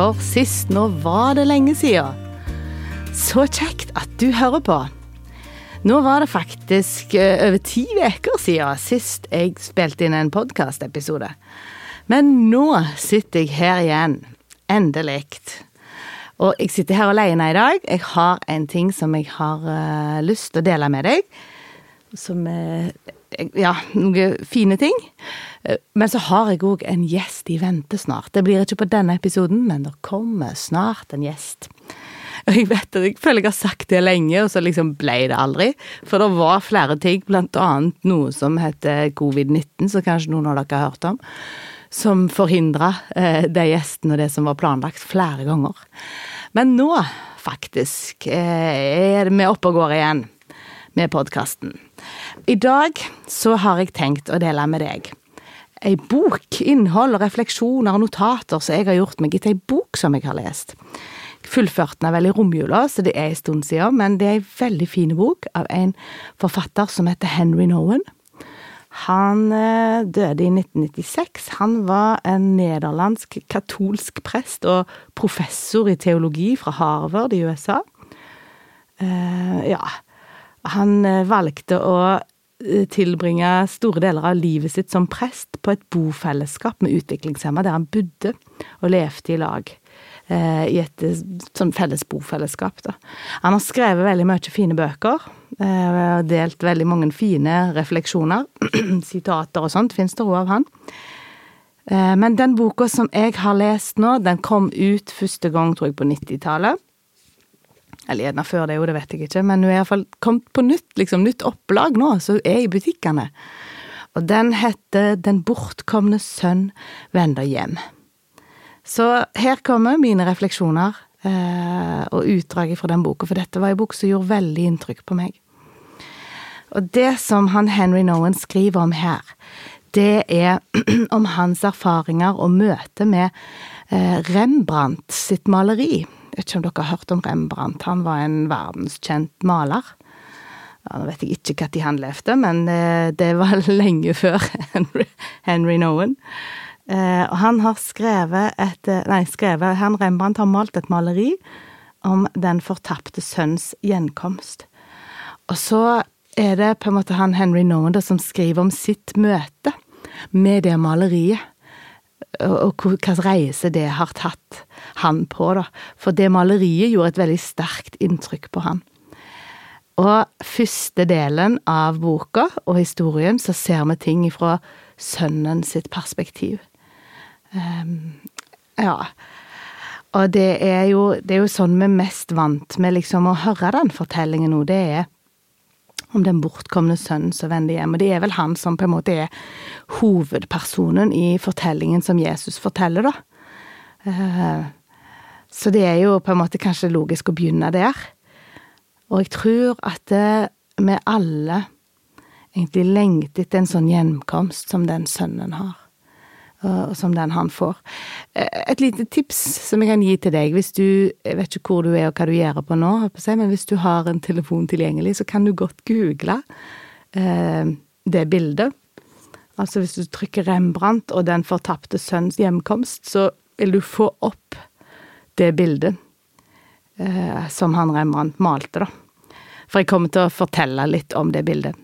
for sist. Nå var det lenge siden. Så kjekt at du hører på. Nå var det faktisk eh, over ti uker siden sist jeg spilte inn en podkastepisode. Men nå sitter jeg her igjen. Endelig. Og jeg sitter her alene i dag. Jeg har en ting som jeg har uh, lyst til å dele med deg. Som uh, Ja, noen fine ting. Uh, men så har jeg òg en gjest i vente snart. Det blir ikke på denne episoden, men det kommer snart en gjest. Og jeg vet at jeg føler jeg har sagt det lenge, og så liksom ble det aldri. For det var flere ting, blant annet noe som heter covid-19, som kanskje noen av dere har hørt om som forhindra eh, de gjestene og det som var planlagt, flere ganger. Men nå, faktisk, eh, er vi oppe og går igjen med podkasten. I dag så har jeg tenkt å dele med deg ei bok, innhold refleksjoner og notater som jeg har gjort meg etter ei bok som jeg har lest. Fullførte den vel i romjula, så det er en stund siden, men det er ei veldig fin bok av en forfatter som heter Henry Nowen. Han eh, døde i 1996. Han var en nederlandsk katolsk prest og professor i teologi fra Harvard i USA. Uh, ja, han eh, valgte å tilbringe store deler av livet sitt som prest på et bofellesskap med utviklingshemma, der han bodde og levde i lag. Uh, I et sånn felles bofellesskap, da. Han har skrevet veldig mye fine bøker. Har delt veldig mange fine refleksjoner. Sitater og sånt fins det òg av han. Eh, men den boka som jeg har lest nå, den kom ut første gang, tror jeg, på 90-tallet. Eller gjerne før det, jo, det vet jeg ikke, men hun er iallfall kommet på nytt, liksom, nytt opplag nå, så er i butikkene. Og den heter Den bortkomne sønn vender hjem. Så her kommer mine refleksjoner eh, og utdraget fra den boka, for dette var en bok som gjorde veldig inntrykk på meg. Og det som han Henry Nowen skriver om her, det er om hans erfaringer og møte med eh, Rembrandt sitt maleri. Jeg vet ikke om dere har hørt om Rembrandt. Han var en verdenskjent maler. Nå vet jeg ikke når han levde, men eh, det var lenge før Henry, Henry Nowen. Eh, og han har skrevet et Nei, skrevet Han Rembrandt har malt et maleri om den fortapte sønns gjenkomst. Og så er det på en måte han Henry Nowen som skriver om sitt møte med det maleriet. Og hvilken reise det har tatt han på, da. For det maleriet gjorde et veldig sterkt inntrykk på han. Og første delen av boka og historien så ser vi ting fra sønnen sitt perspektiv. Um, ja. Og det er, jo, det er jo sånn vi er mest vant med liksom å høre den fortellingen nå. Det er om den bortkomne sønnen som vender hjem. Og det er vel han som på en måte er hovedpersonen i fortellingen som Jesus forteller, da. Eh, så det er jo på en måte kanskje logisk å begynne der. Og jeg tror at vi alle egentlig lengter etter en sånn hjemkomst som den sønnen har som den han får. Eh, et lite tips som jeg kan gi til deg, hvis du Jeg vet ikke hvor du er og hva du gjør på nå, men hvis du har en telefon tilgjengelig, så kan du godt google eh, det bildet. Altså hvis du trykker Rembrandt og Den fortapte sønns hjemkomst, så vil du få opp det bildet eh, som han Rembrandt malte, da. For jeg kommer til å fortelle litt om det bildet.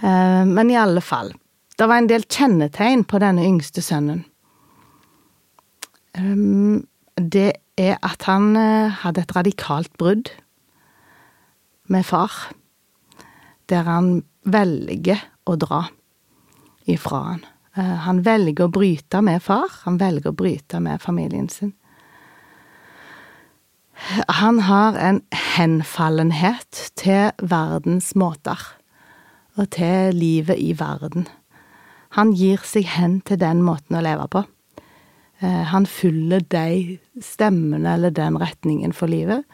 Men i alle fall. Det var en del kjennetegn på denne yngste sønnen. Um, det er at han uh, hadde et radikalt brudd med far, der han velger å dra ifra han. Uh, han velger å bryte med far, han velger å bryte med familien sin. Han har en henfallenhet til verdens måter, og til livet i verden. Han gir seg hen til den måten å leve på. Eh, han følger de stemmene eller den retningen for livet.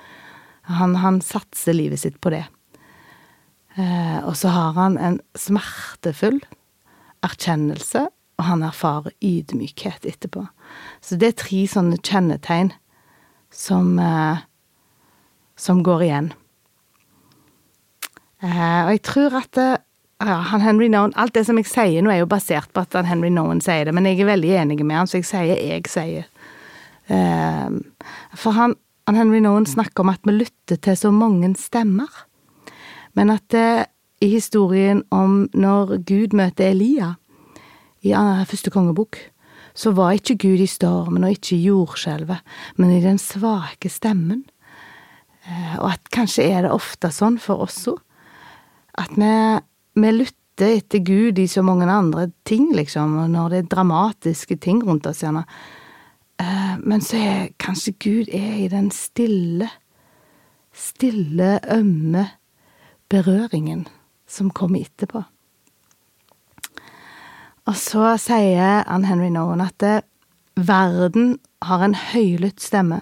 Han, han satser livet sitt på det. Eh, og så har han en smertefull erkjennelse, og han erfarer ydmykhet etterpå. Så det er tre sånne kjennetegn som, eh, som går igjen. Og jeg tror at det, ja, han Henry Nowen Alt det som jeg sier nå, er jo basert på at han Henry Nowen sier det, men jeg er veldig enig med han, så jeg sier jeg sier. Um, for han, han Henry Nowen snakker om at vi lytter til så mange stemmer, men at uh, i historien om når Gud møter Elia i første kongebok, så var ikke Gud i stormen og ikke i jordskjelvet, men i den svake stemmen. Uh, og at kanskje er det ofte sånn for oss òg, at vi vi lytter etter Gud i så mange andre ting, liksom, og når det er dramatiske ting rundt oss, gjerne. Eh, men så er kanskje Gud er i den stille, stille, ømme berøringen som kommer etterpå. Og så sier Ann Henry Nowen at eh, verden har en høylytt stemme,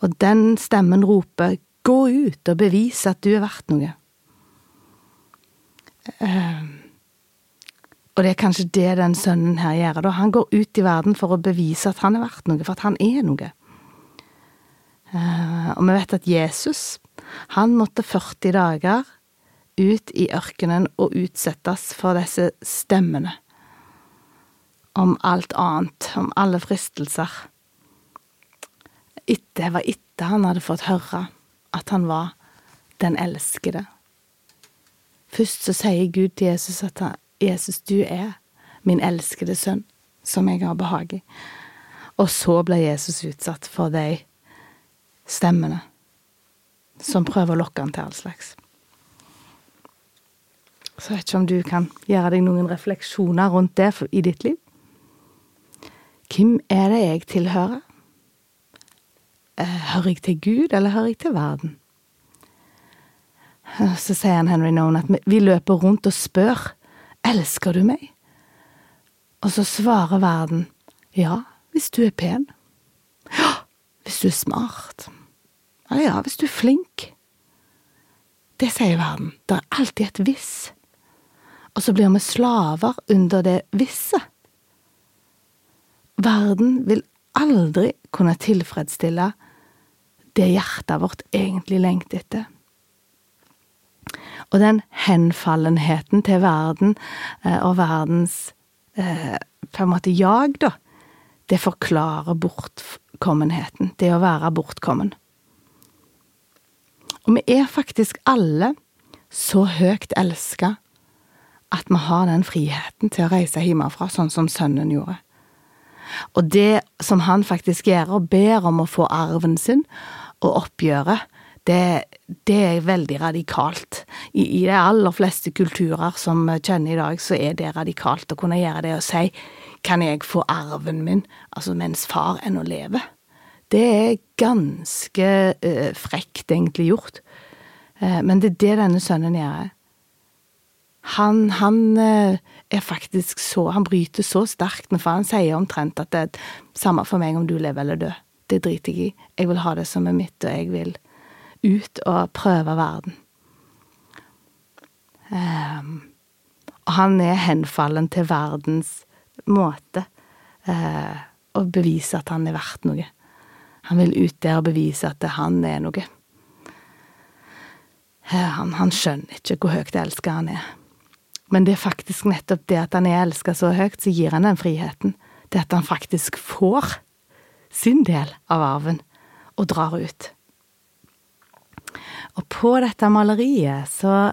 og den stemmen roper gå ut og bevis at du er verdt noe. Uh, og det er kanskje det den sønnen her gjør. da. Han går ut i verden for å bevise at han er verdt noe, for at han er noe. Uh, og vi vet at Jesus, han måtte 40 dager ut i ørkenen og utsettes for disse stemmene. Om alt annet, om alle fristelser. Det var etter han hadde fått høre at han var den elskede. Først så sier Gud til Jesus at han, Jesus, du er min elskede sønn, som jeg har behag i. Og så ble Jesus utsatt for de stemmene som prøver å lokke han til all slags. Så jeg vet ikke om du kan gjøre deg noen refleksjoner rundt det i ditt liv. Hvem er det jeg tilhører? Eh, hører jeg til Gud, eller hører jeg til verden? Så sier han Henry Nolan at vi løper rundt og spør elsker du meg? Og så svarer verden ja, hvis du er pen. Ja, hvis du er smart. Ja, ja, hvis du er flink. Det sier verden. Det er alltid et hvis. Og så blir vi slaver under det visse. Verden vil aldri kunne tilfredsstille det hjertet vårt egentlig lengter etter. Og den henfallenheten til verden eh, og verdens eh, på en måte jag, da, det forklarer bortkommenheten. Det å være bortkommen. Og vi er faktisk alle så høyt elska at vi har den friheten til å reise hjemmefra, sånn som sønnen gjorde. Og det som han faktisk gjør, og ber om å få arven sin og oppgjøret, det, det, er veldig radikalt. I, I, de aller fleste kulturer som vi kjenner i dag, så er det radikalt å kunne gjøre det og si kan jeg få arven min, altså mens far ennå lever? Det er ganske uh, frekt, egentlig, gjort. Uh, men det er det denne sønnen gjør. Han, han uh, er faktisk så Han bryter så sterkt når. Han sier omtrent at det er samme for meg om du lever eller dør. Det driter jeg i. Jeg vil ha det som er mitt, og jeg vil ut og prøve verden. Um, og han er henfallen til verdens måte uh, å bevise at han er verdt noe. Han vil ut der og bevise at han er noe. Uh, han, han, skjønner ikke hvor høyt elska han er. Men det er faktisk nettopp det at han er elska så høyt, så gir han den friheten. Det at han faktisk får sin del av arven og drar ut. Og på dette maleriet så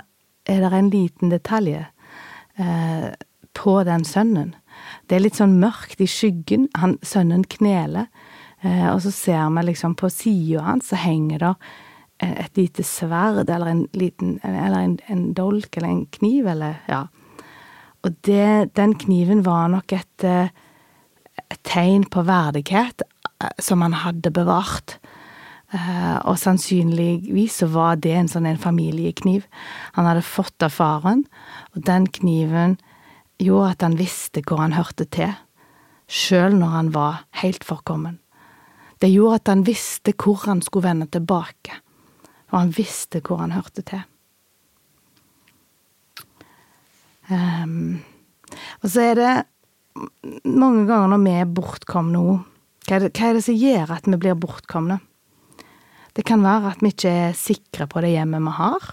er det en liten detalj eh, på den sønnen. Det er litt sånn mørkt i skyggen. Han, sønnen kneler, eh, og så ser vi liksom på sida hans så henger det eh, et lite sverd eller en liten Eller en, en dolk eller en kniv, eller ja. Og det, den kniven var nok et, eh, et tegn på verdighet eh, som han hadde bevart. Uh, og sannsynligvis så var det en sånn en familiekniv han hadde fått av faren, og den kniven gjorde at han visste hvor han hørte til, sjøl når han var helt forkommen. Det gjorde at han visste hvor han skulle vende tilbake, og han visste hvor han hørte til. Um, og så er det mange ganger når vi er bortkomne hva, hva er det som gjør at vi blir bortkomne? Det kan være at vi ikke er sikre på det hjemmet vi har.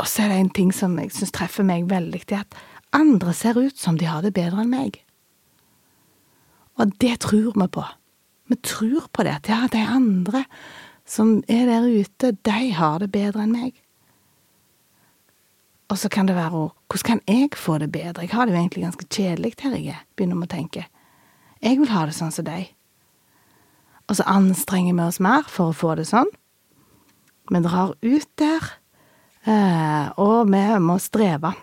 Og så er det en ting som jeg syns treffer meg veldig, det er at andre ser ut som de har det bedre enn meg. Og det tror vi på. Vi tror på det, at ja, de andre som er der ute, de har det bedre enn meg. Og så kan det være hvordan kan jeg få det bedre? Jeg har det jo egentlig ganske kjedelig her jeg er, begynner vi å tenke. Jeg vil ha det sånn som deg. Og så anstrenger vi oss mer for å få det sånn. Vi drar ut der, eh, og vi må streve.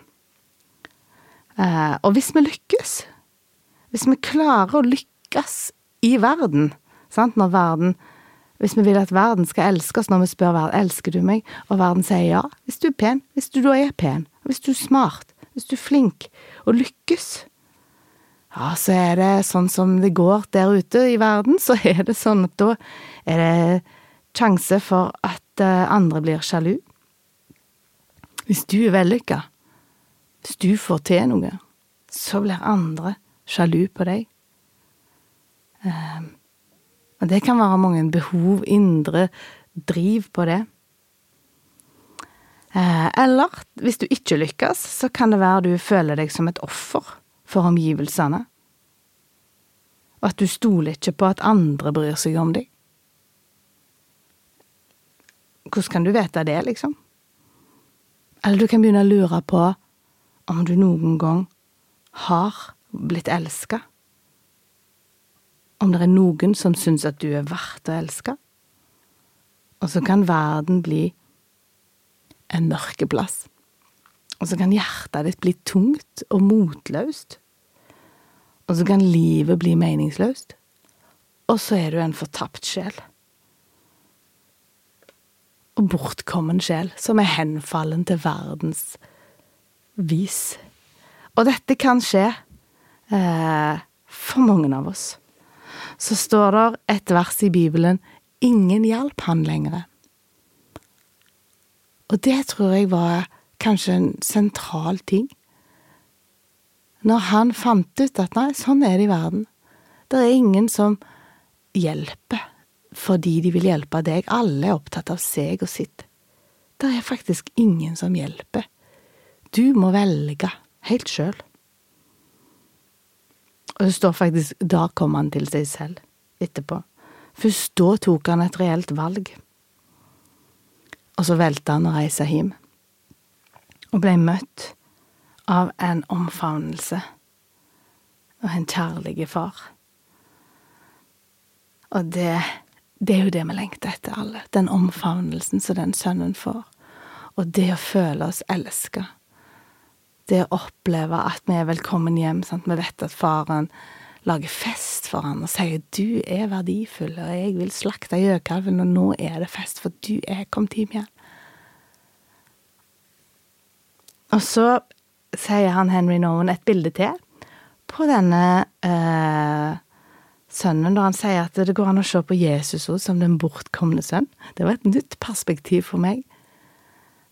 Eh, og hvis vi lykkes, hvis vi klarer å lykkes i verden, sant, når verden hvis vi vil at verden skal elske oss når vi spør verden elsker du meg, og verden sier ja, hvis du er pen, hvis du da er pen, hvis du er smart, hvis du er flink og lykkes, ja, så er det sånn som det går der ute i verden, så er det sånn at da er det sjanse for at eh, andre blir sjalu. Hvis du er vellykka, hvis du får til noe, så blir andre sjalu på deg. Um, og det kan være mange behov, indre driv på det. Eh, eller hvis du ikke lykkes, så kan det være du føler deg som et offer for omgivelsene. Og at du stoler ikke på at andre bryr seg om deg. Hvordan kan du vite det, liksom? Eller du kan begynne å lure på om du noen gang har blitt elska om det er noen som syns at du er verdt å elske. Og så kan verden bli en mørkeplass. Og så kan hjertet ditt bli tungt og motløst. Og så kan livet bli meningsløst. Og så er du en fortapt sjel. Og bortkommen sjel, som er henfallen til verdens vis. Og dette kan skje eh, for mange av oss så står det et vers i Bibelen Ingen hjalp han lenger. Og det tror jeg var kanskje en sentral ting. Når han fant ut at nei, sånn er det i verden. Det er ingen som hjelper fordi de vil hjelpe deg. Alle er opptatt av seg og sitt. Det er faktisk ingen som hjelper. Du må velge helt sjøl. Og det står faktisk da kom han til seg selv etterpå. Først da tok han et reelt valg. Og så valgte han å reise hjem, og ble møtt av en omfavnelse og en kjærlig far. Og det, det er jo det vi lengter etter, alle. Den omfavnelsen som den sønnen får. Og det å føle oss elska det å oppleve at vi er velkommen hjem. Sant? Vi vet at faren lager fest for han og sier 'du er verdifull', og 'jeg vil slakte gjøkalven', og nå er det fest, for du er kommet hjem igjen. Og så sier han Henry Nowen et bilde til på denne eh, sønnen, da han sier at det går an å se på Jesus òg som den bortkomne sønn. Det var et nytt perspektiv for meg.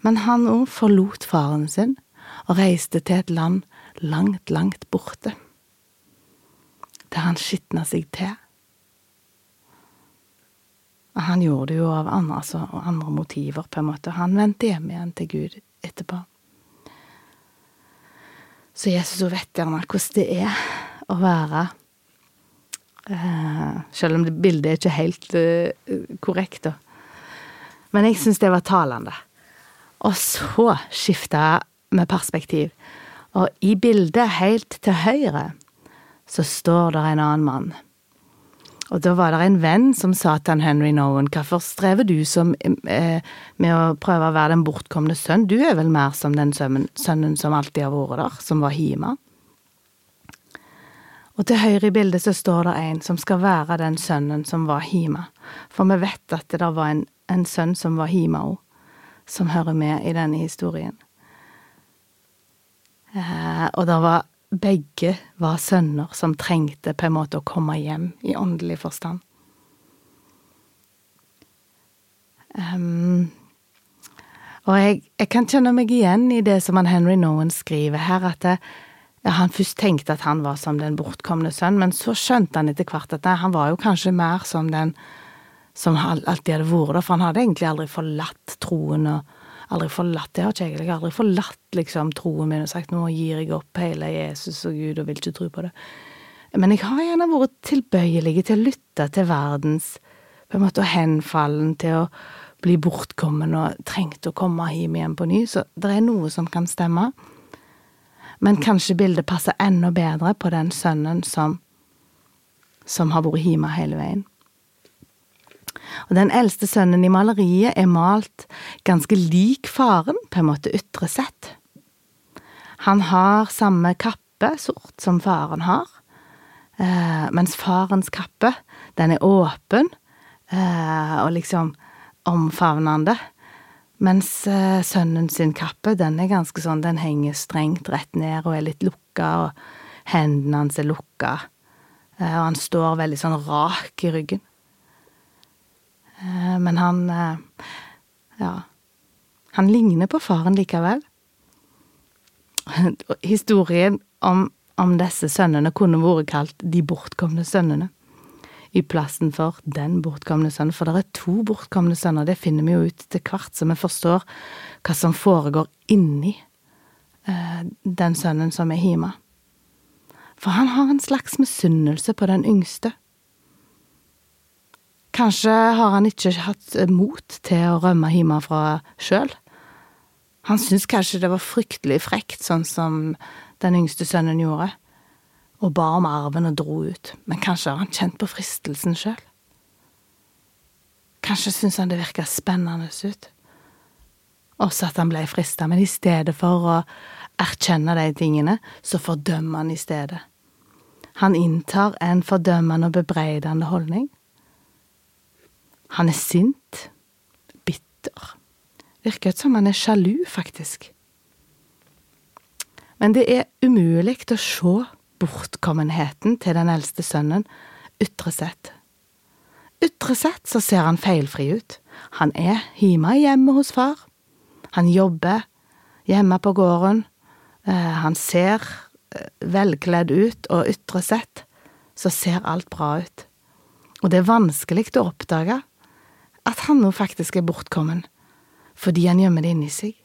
Men han òg forlot faren sin og reiste til et land langt, langt borte, der han skitna seg til. Og han gjorde det jo av andre, altså, andre motiver, på en måte. Han vendte hjem igjen til Gud etterpå. Så Jesus hun vet gjerne hvordan det er å være uh, Selv om det bildet er ikke helt uh, korrekt, da. Men jeg syns det var talende. Og så skifta med perspektiv. Og i bildet helt til høyre så står det en annen mann. Og da var det en venn som sa til Henry Nowen, hvorfor strever du som, eh, med å prøve å være den bortkomne sønn, du er vel mer som den sønnen, sønnen som alltid har vært der, som var hjemme? Og til høyre i bildet så står det en som skal være den sønnen som var hjemme, for vi vet at det var en, en sønn som var hjemme òg, som hører med i denne historien. Eh, og det var begge var sønner som trengte på en måte å komme hjem i åndelig forstand. Um, og jeg, jeg, kan kjenne meg igjen i det som han Henry Nowen skriver her, at det, ja, han først tenkte at han var som den bortkomne sønn, men så skjønte han etter hvert at det, han var jo kanskje mer som den som alltid hadde vært der, for han hadde egentlig aldri forlatt troen og aldri forlatt det har ikke jeg. Jeg har aldri forlatt liksom troen min og sagt nå gir jeg opp hele Jesus og Gud og vil ikke tro på det. Men jeg har gjerne vært tilbøyelig til å lytte til verdens på en måte henfallen til å bli bortkommen og trengt å komme hjem igjen på ny. Så det er noe som kan stemme. Men kanskje bildet passer enda bedre på den sønnen som, som har vært hjemme hele veien. Og den eldste sønnen i maleriet er malt ganske lik faren, på en måte ytre sett. Han har samme kappe, sort, som faren har, eh, mens farens kappe, den er åpen eh, og liksom omfavnende. Mens eh, sønnen sin kappe, den er ganske sånn, den henger strengt rett ned og er litt lukka, og hendene hans er lukka, eh, og han står veldig sånn rak i ryggen. Eh, men han eh, Ja. Han ligner på faren likevel. Historien om, om disse sønnene kunne vært kalt De bortkomne sønnene i plassen for den bortkomne sønnen. For det er to bortkomne sønner, det finner vi jo ut til hvert, så vi forstår hva som foregår inni eh, den sønnen som er hjemme. For han har en slags misunnelse på den yngste. Kanskje har han ikke hatt mot til å rømme hjemmefra sjøl. Han syntes kanskje det var fryktelig frekt, sånn som den yngste sønnen gjorde og ba om arven og dro ut, men kanskje har han kjent på fristelsen sjøl? Kanskje syntes han det virka spennende ut? Også at han ble frista, men i stedet for å erkjenne de tingene, så fordømmer han i stedet. Han inntar en fordømmende og bebreidende holdning. Han er sint, bitter. Virker ut som han er sjalu, faktisk. Men det er umulig å se bortkommenheten til den eldste sønnen ytre sett. Ytre sett så ser han feilfri ut. Han er hjemme hjemme hos far. Han jobber hjemme på gården. Eh, han ser eh, velkledd ut, og ytre sett så ser alt bra ut. Og det er vanskelig å oppdage at han nå faktisk er bortkommen, fordi han gjemmer det inni seg.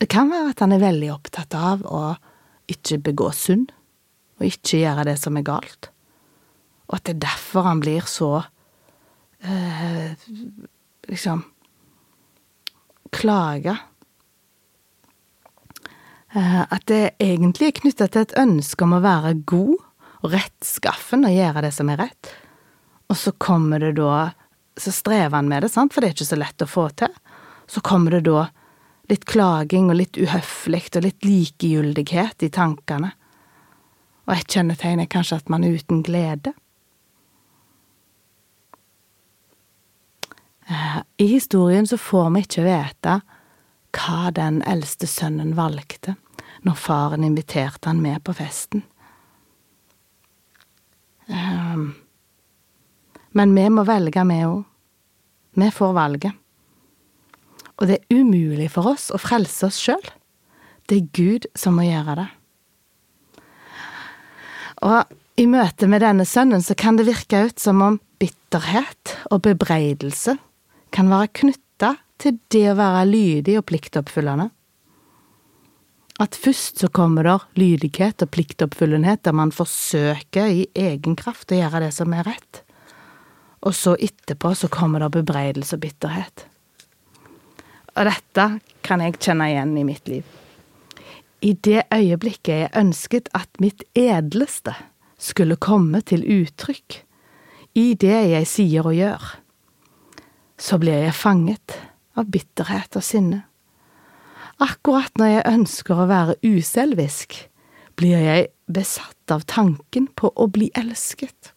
Det kan være at han er veldig opptatt av å ikke begå synd, og ikke gjøre det som er galt. Og at det er derfor han blir så eh, liksom klaga. Eh, at det egentlig er knytta til et ønske om å være god og rettskaffen og gjøre det som er rett. Og så kommer det da Så strever han med det, sant, for det er ikke så lett å få til. Så kommer det da litt klaging og litt uhøflig og litt likegyldighet i tankene. Og et kjennetegn er kanskje at man er uten glede. Eh, I historien så får vi ikke vite hva den eldste sønnen valgte når faren inviterte han med på festen. Eh, men vi må velge, vi òg. Vi får valget. Og det er umulig for oss å frelse oss sjøl. Det er Gud som må gjøre det. Og i møte med denne sønnen så kan det virke ut som om bitterhet og bebreidelse kan være knytta til det å være lydig og pliktoppfyllende. At først så kommer der lydighet og pliktoppfyllenhet der man forsøker i egen kraft å gjøre det som er rett, og så etterpå så kommer det bebreidelse og bitterhet. Og dette kan jeg kjenne igjen i mitt liv. I det øyeblikket jeg ønsket at mitt edleste skulle komme til uttrykk i det jeg sier og gjør, så blir jeg fanget av bitterhet og sinne. Akkurat når jeg ønsker å være uselvisk, blir jeg besatt av tanken på å bli elsket.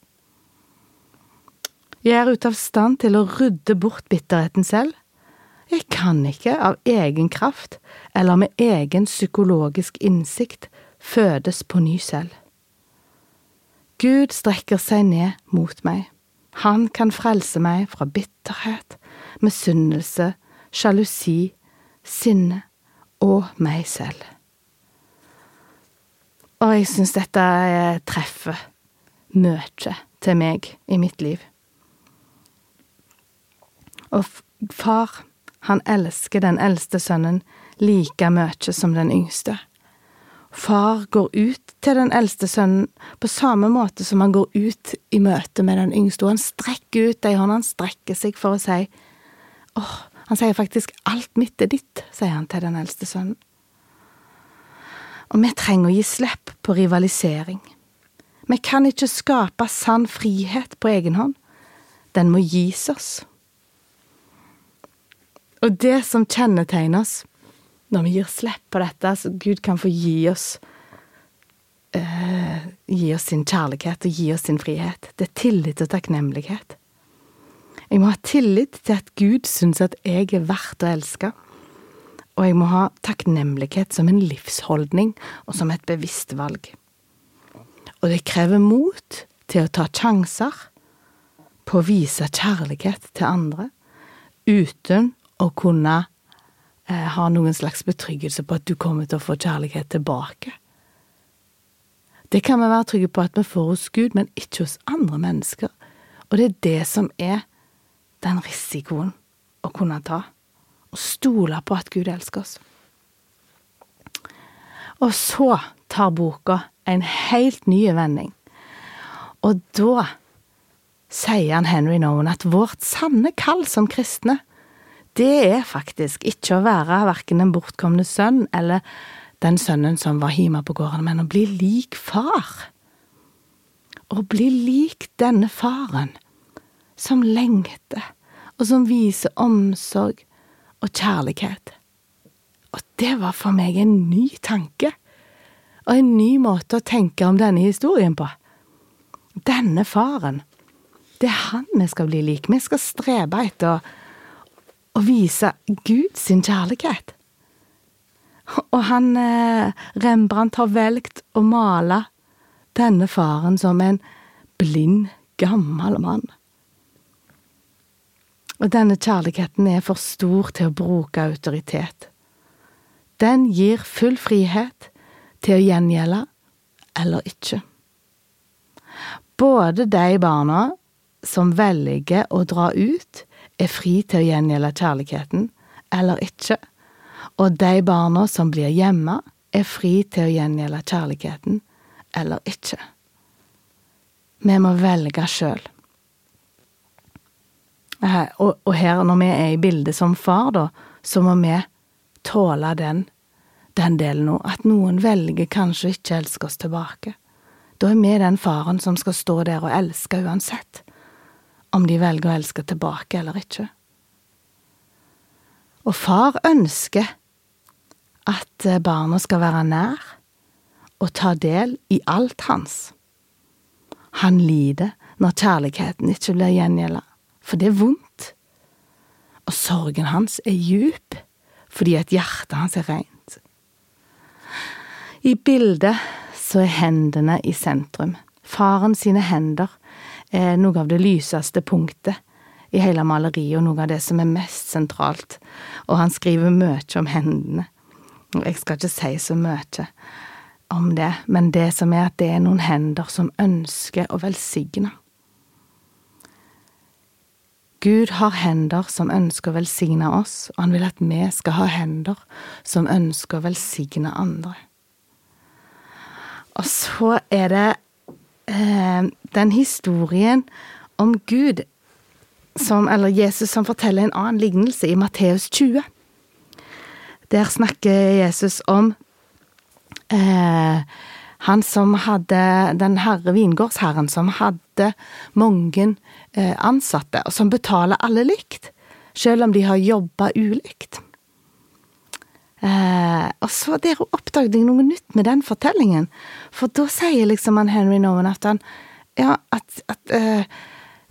Jeg er ute av stand til å rydde bort bitterheten selv, jeg kan ikke av egen kraft eller med egen psykologisk innsikt fødes på ny selv. Gud strekker seg ned mot meg. Han kan frelse meg fra bitterhet, misunnelse, sjalusi, sinne og meg selv. Og jeg syns dette treffer mye til meg i mitt liv. Og far han elsker den eldste sønnen like mye som den yngste. Far går ut til den eldste sønnen på samme måte som han går ut i møte med den yngste, og han strekker ut ei hånd, han strekker seg for å si åh, han sier faktisk alt mitt er ditt, sier han til den eldste sønnen. Og vi trenger å gi slipp på rivalisering. Vi kan ikke skape sann frihet på egen hånd. Den må gis oss. Og det som kjennetegner oss, når vi gir slipp på dette, så Gud kan få gi oss uh, Gi oss sin kjærlighet og gi oss sin frihet. Det er tillit og takknemlighet. Jeg må ha tillit til at Gud syns at jeg er verdt å elske. Og jeg må ha takknemlighet som en livsholdning og som et bevisst valg. Og det krever mot til å ta sjanser på å vise kjærlighet til andre uten å kunne eh, ha noen slags betryggelse på at du kommer til å få kjærlighet tilbake. Det kan vi være trygge på at vi får hos Gud, men ikke hos andre mennesker. Og det er det som er den risikoen å kunne ta. Å stole på at Gud elsker oss. Og så tar boka en helt ny vending. Og da sier han Henry Nowen at vårt sanne kall som kristne det er faktisk ikke å være verken den bortkomne sønn eller den sønnen som var hjemme på gården, men å bli lik far. Å bli lik denne faren, som lengter, og som viser omsorg og kjærlighet. Og det var for meg en ny tanke, og en ny måte å tenke om denne historien på. Denne faren, det er han vi skal bli lik. Vi skal strebe etter å å vise Gud sin kjærlighet. Og han eh, Rembrandt har valgt å male denne faren som en blind, gammel mann. Og denne kjærligheten er for stor til å bruke autoritet. Den gir full frihet til å gjengjelde eller ikke. Både de barna som velger å dra ut, er fri til å gjengjelde kjærligheten, eller ikke, og de barna som blir hjemme, er fri til å gjengjelde kjærligheten, eller ikke. Vi må velge sjøl. Og her, når vi er i bildet som far, da, så må vi tåle den, den delen òg. At noen velger kanskje ikke å elske oss tilbake. Da er vi den faren som skal stå der og elske uansett om de velger å elske tilbake eller ikke. Og far ønsker at eh, barna skal være nær og ta del i alt hans. Han lider når kjærligheten ikke blir gjengjelda, for det er vondt. Og sorgen hans er djup, fordi at hjertet hans er rent. I bildet så er hendene i sentrum. Faren sine hender er noe av det lyseste punktet i hele maleriet, og noe av det som er mest sentralt. Og han skriver mye om hendene. Jeg skal ikke si så mye om det, men det som er at det er noen hender som ønsker å velsigne. Gud har hender som ønsker å velsigne oss, og han vil at vi skal ha hender som ønsker å velsigne andre. Og så er det eh, den historien om Gud, som, eller Jesus, som forteller en annen lignelse i Matteus 20. Der snakker Jesus om eh, han som hadde Den herre vingårdsherren som hadde mange eh, ansatte, og som betaler alle likt, selv om de har jobba ulikt. Eh, og så der oppdaget jeg noe nytt med den fortellingen. For da sier liksom han Henry Nowen at han Ja, at, at eh,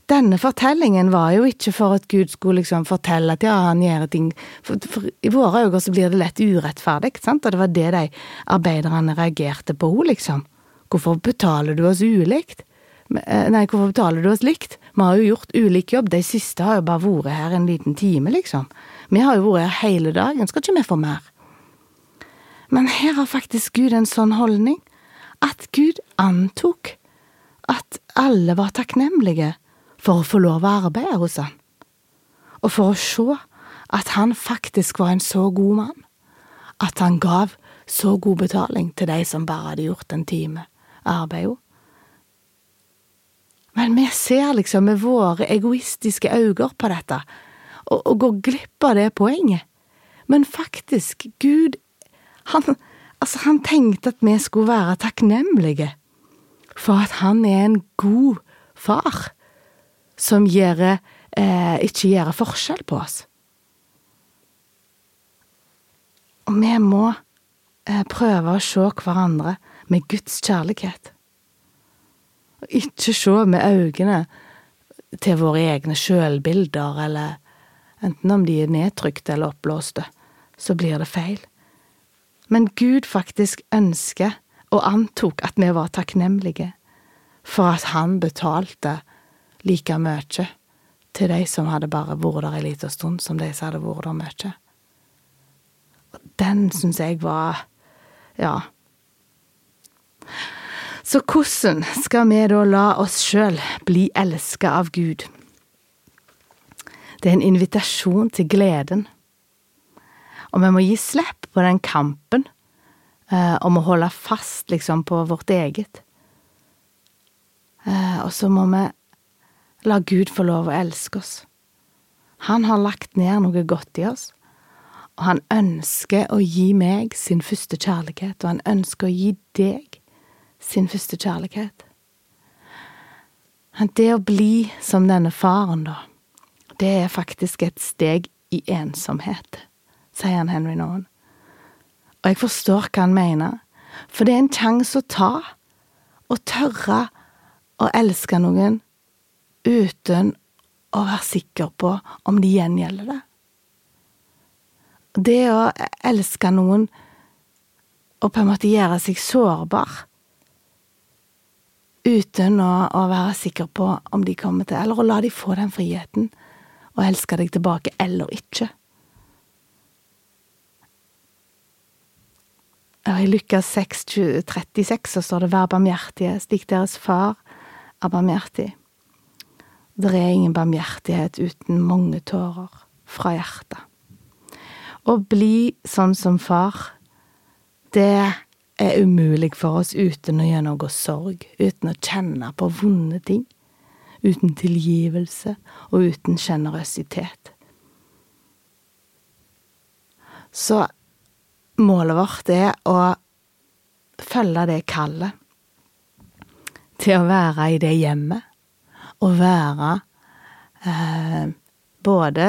denne fortellingen var jo ikke for at Gud skulle liksom fortelle at ja, han gjør ting For, for i våre øyne så blir det lett urettferdig, sant? Og det var det de arbeiderne reagerte på, liksom. Hvorfor betaler du oss ulikt? Eh, nei, hvorfor betaler du oss likt? Vi har jo gjort ulik jobb, de siste har jo bare vært her en liten time, liksom. Vi har jo vært her hele dagen, skal ikke vi få mer? Men her har faktisk Gud en sånn holdning, at Gud antok at alle var takknemlige for å få lov å arbeide hos han, og for å se at han faktisk var en så god mann at han gav så god betaling til de som bare hadde gjort en time arbeid. Men vi ser liksom med våre egoistiske øyne på dette, og, går glipp av det poenget. Men faktisk, Gud, han, altså, han tenkte at vi skulle være takknemlige for at han er en god far som gjør, eh, ikke gjør forskjell på oss. Og vi må eh, prøve å se hverandre med Guds kjærlighet. Og ikke se med øynene til våre egne sjølbilder, eller enten om de er nedtrykte eller oppblåste, så blir det feil. Men Gud faktisk ønsker og antok at vi var takknemlige for at han betalte like mye til de som hadde bare vært der en liten stund, som de som hadde vært der mye. Og den syns jeg var ja. Så hvordan skal vi da la oss sjøl bli elska av Gud? Det er en invitasjon til gleden. Og vi må gi slipp på den kampen eh, om å holde fast liksom på vårt eget. Eh, og så må vi la Gud få lov å elske oss. Han har lagt ned noe godt i oss, og han ønsker å gi meg sin første kjærlighet, og han ønsker å gi deg sin første kjærlighet. Det å bli som denne faren, da, det er faktisk et steg i ensomhet, sier han Henry Nowen. Og jeg forstår hva han mener, for det er en sjanse å ta, å tørre å elske noen uten å være sikker på om de gjengjelder det. Det å elske noen og på en måte gjøre seg sårbar uten å, å, være sikker på om de kommer til Eller å la de få den friheten og elske deg tilbake eller ikke. I Lukas 6, 36 så står det 'Vær barmhjertige, slik deres far er barmhjertig'. Det er ingen barmhjertighet uten mange tårer fra hjertet. Å bli sånn som far, det er umulig for oss uten å noe sorg, uten å kjenne på vonde ting, uten tilgivelse og uten sjenerøsitet. Så målet vårt er å følge det kallet. Til å være i det hjemmet, og være eh, både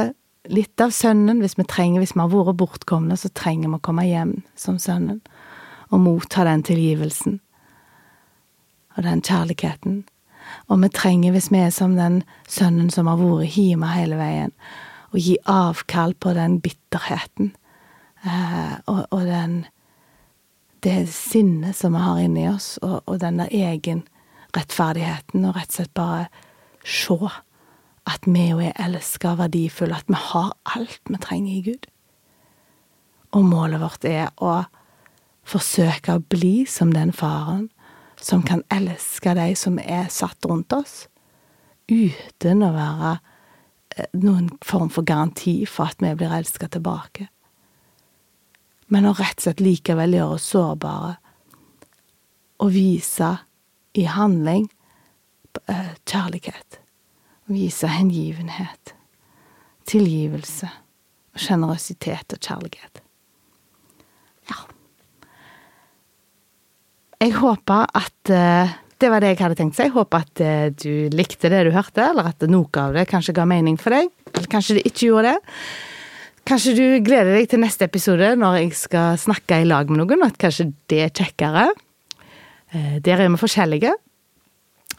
litt av sønnen, hvis vi trenger, hvis vi har vært bortkomne, så trenger vi å komme hjem som sønnen. Og motta den tilgivelsen. Og den kjærligheten. Og vi trenger, hvis vi er som den sønnen som har vært hjemme hele veien, å gi avkall på den bitterheten og, og, den det sinnet som vi har inni oss, og, og den der egen rettferdigheten, og rett og slett bare se at vi jo er elska og verdifulle, at vi har alt vi trenger i Gud. Og målet vårt er å forsøke å bli som den faren som kan elske de som er satt rundt oss, uten å være eh, noen form for garanti for at vi blir elska tilbake. Men å rett og slett likevel gjøre oss sårbare, og vise i handling eh, kjærlighet vise hengivenhet, tilgivelse sjenerøsitet og kjærlighet. Ja. Jeg håper at uh, det var det jeg hadde tenkt si. Jeg håper at uh, du likte det du hørte, eller at noe av det kanskje ga mening for deg. Eller kanskje det ikke gjorde det. Kanskje du gleder deg til neste episode når jeg skal snakke i lag med noen, at kanskje det er kjekkere. Uh, der er vi forskjellige.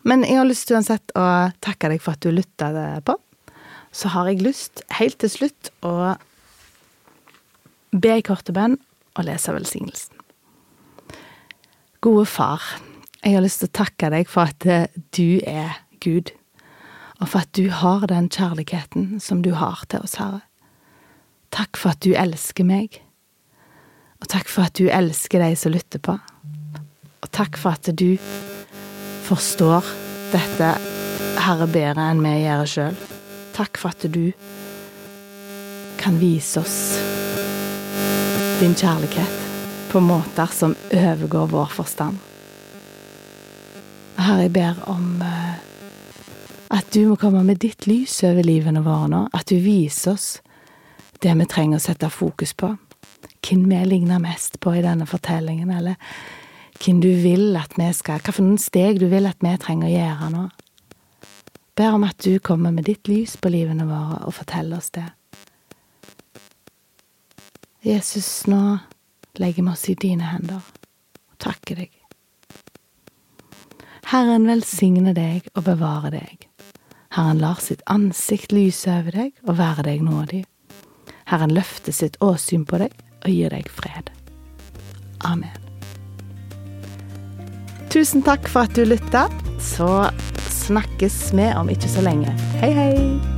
Men jeg har lyst uansett å takke deg for at du lytta på. Så har jeg lyst, helt til slutt, å be i korte bønn og lese velsignelsen. Gode far, jeg har lyst til å takke deg for at eh, du er Gud, og for at du har den kjærligheten som du har til oss, Herre. Takk for at du elsker meg, og takk for at du elsker de som lytter på, og takk for at du forstår dette Herre bedre enn vi gjør sjøl. Takk for at du kan vise oss din kjærlighet på måter som overgår vår forstand. Herre, jeg ber om eh, at du må komme med ditt lys over livene våre nå, at du viser oss det vi trenger å sette fokus på, hvem vi ligner mest på i denne fortellingen, eller hvem du vil at vi skal, hva for noen steg du vil at vi trenger å gjøre nå. Ber om at du kommer med ditt lys på livene våre og forteller oss det. Jesus, nå legger vi oss i dine hender og takker deg. Herren velsigne deg og bevare deg. Herren lar sitt ansikt lyse over deg og være deg nådig. Herren løfter sitt åsyn på deg og gir deg fred. Amen. Tusen takk for at du lytta. Så snakkes vi om ikke så lenge. Hei, hei!